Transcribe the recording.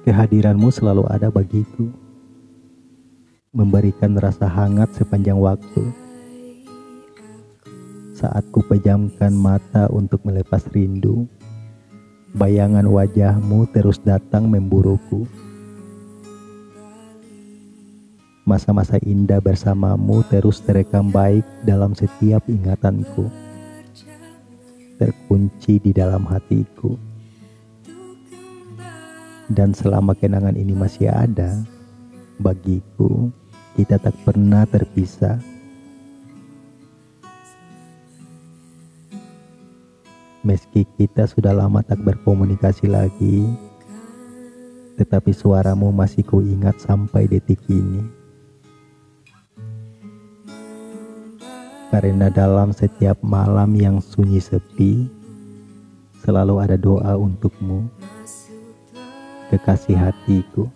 Kehadiranmu selalu ada bagiku, memberikan rasa hangat sepanjang waktu. Saat ku pejamkan mata untuk melepas rindu, bayangan wajahmu terus datang memburuku. Masa-masa indah bersamamu terus terekam baik dalam setiap ingatanku, terkunci di dalam hatiku. Dan selama kenangan ini masih ada, bagiku kita tak pernah terpisah. Meski kita sudah lama tak berkomunikasi lagi, tetapi suaramu masih kuingat sampai detik ini. Karena dalam setiap malam yang sunyi sepi, selalu ada doa untukmu kekasih hatiku.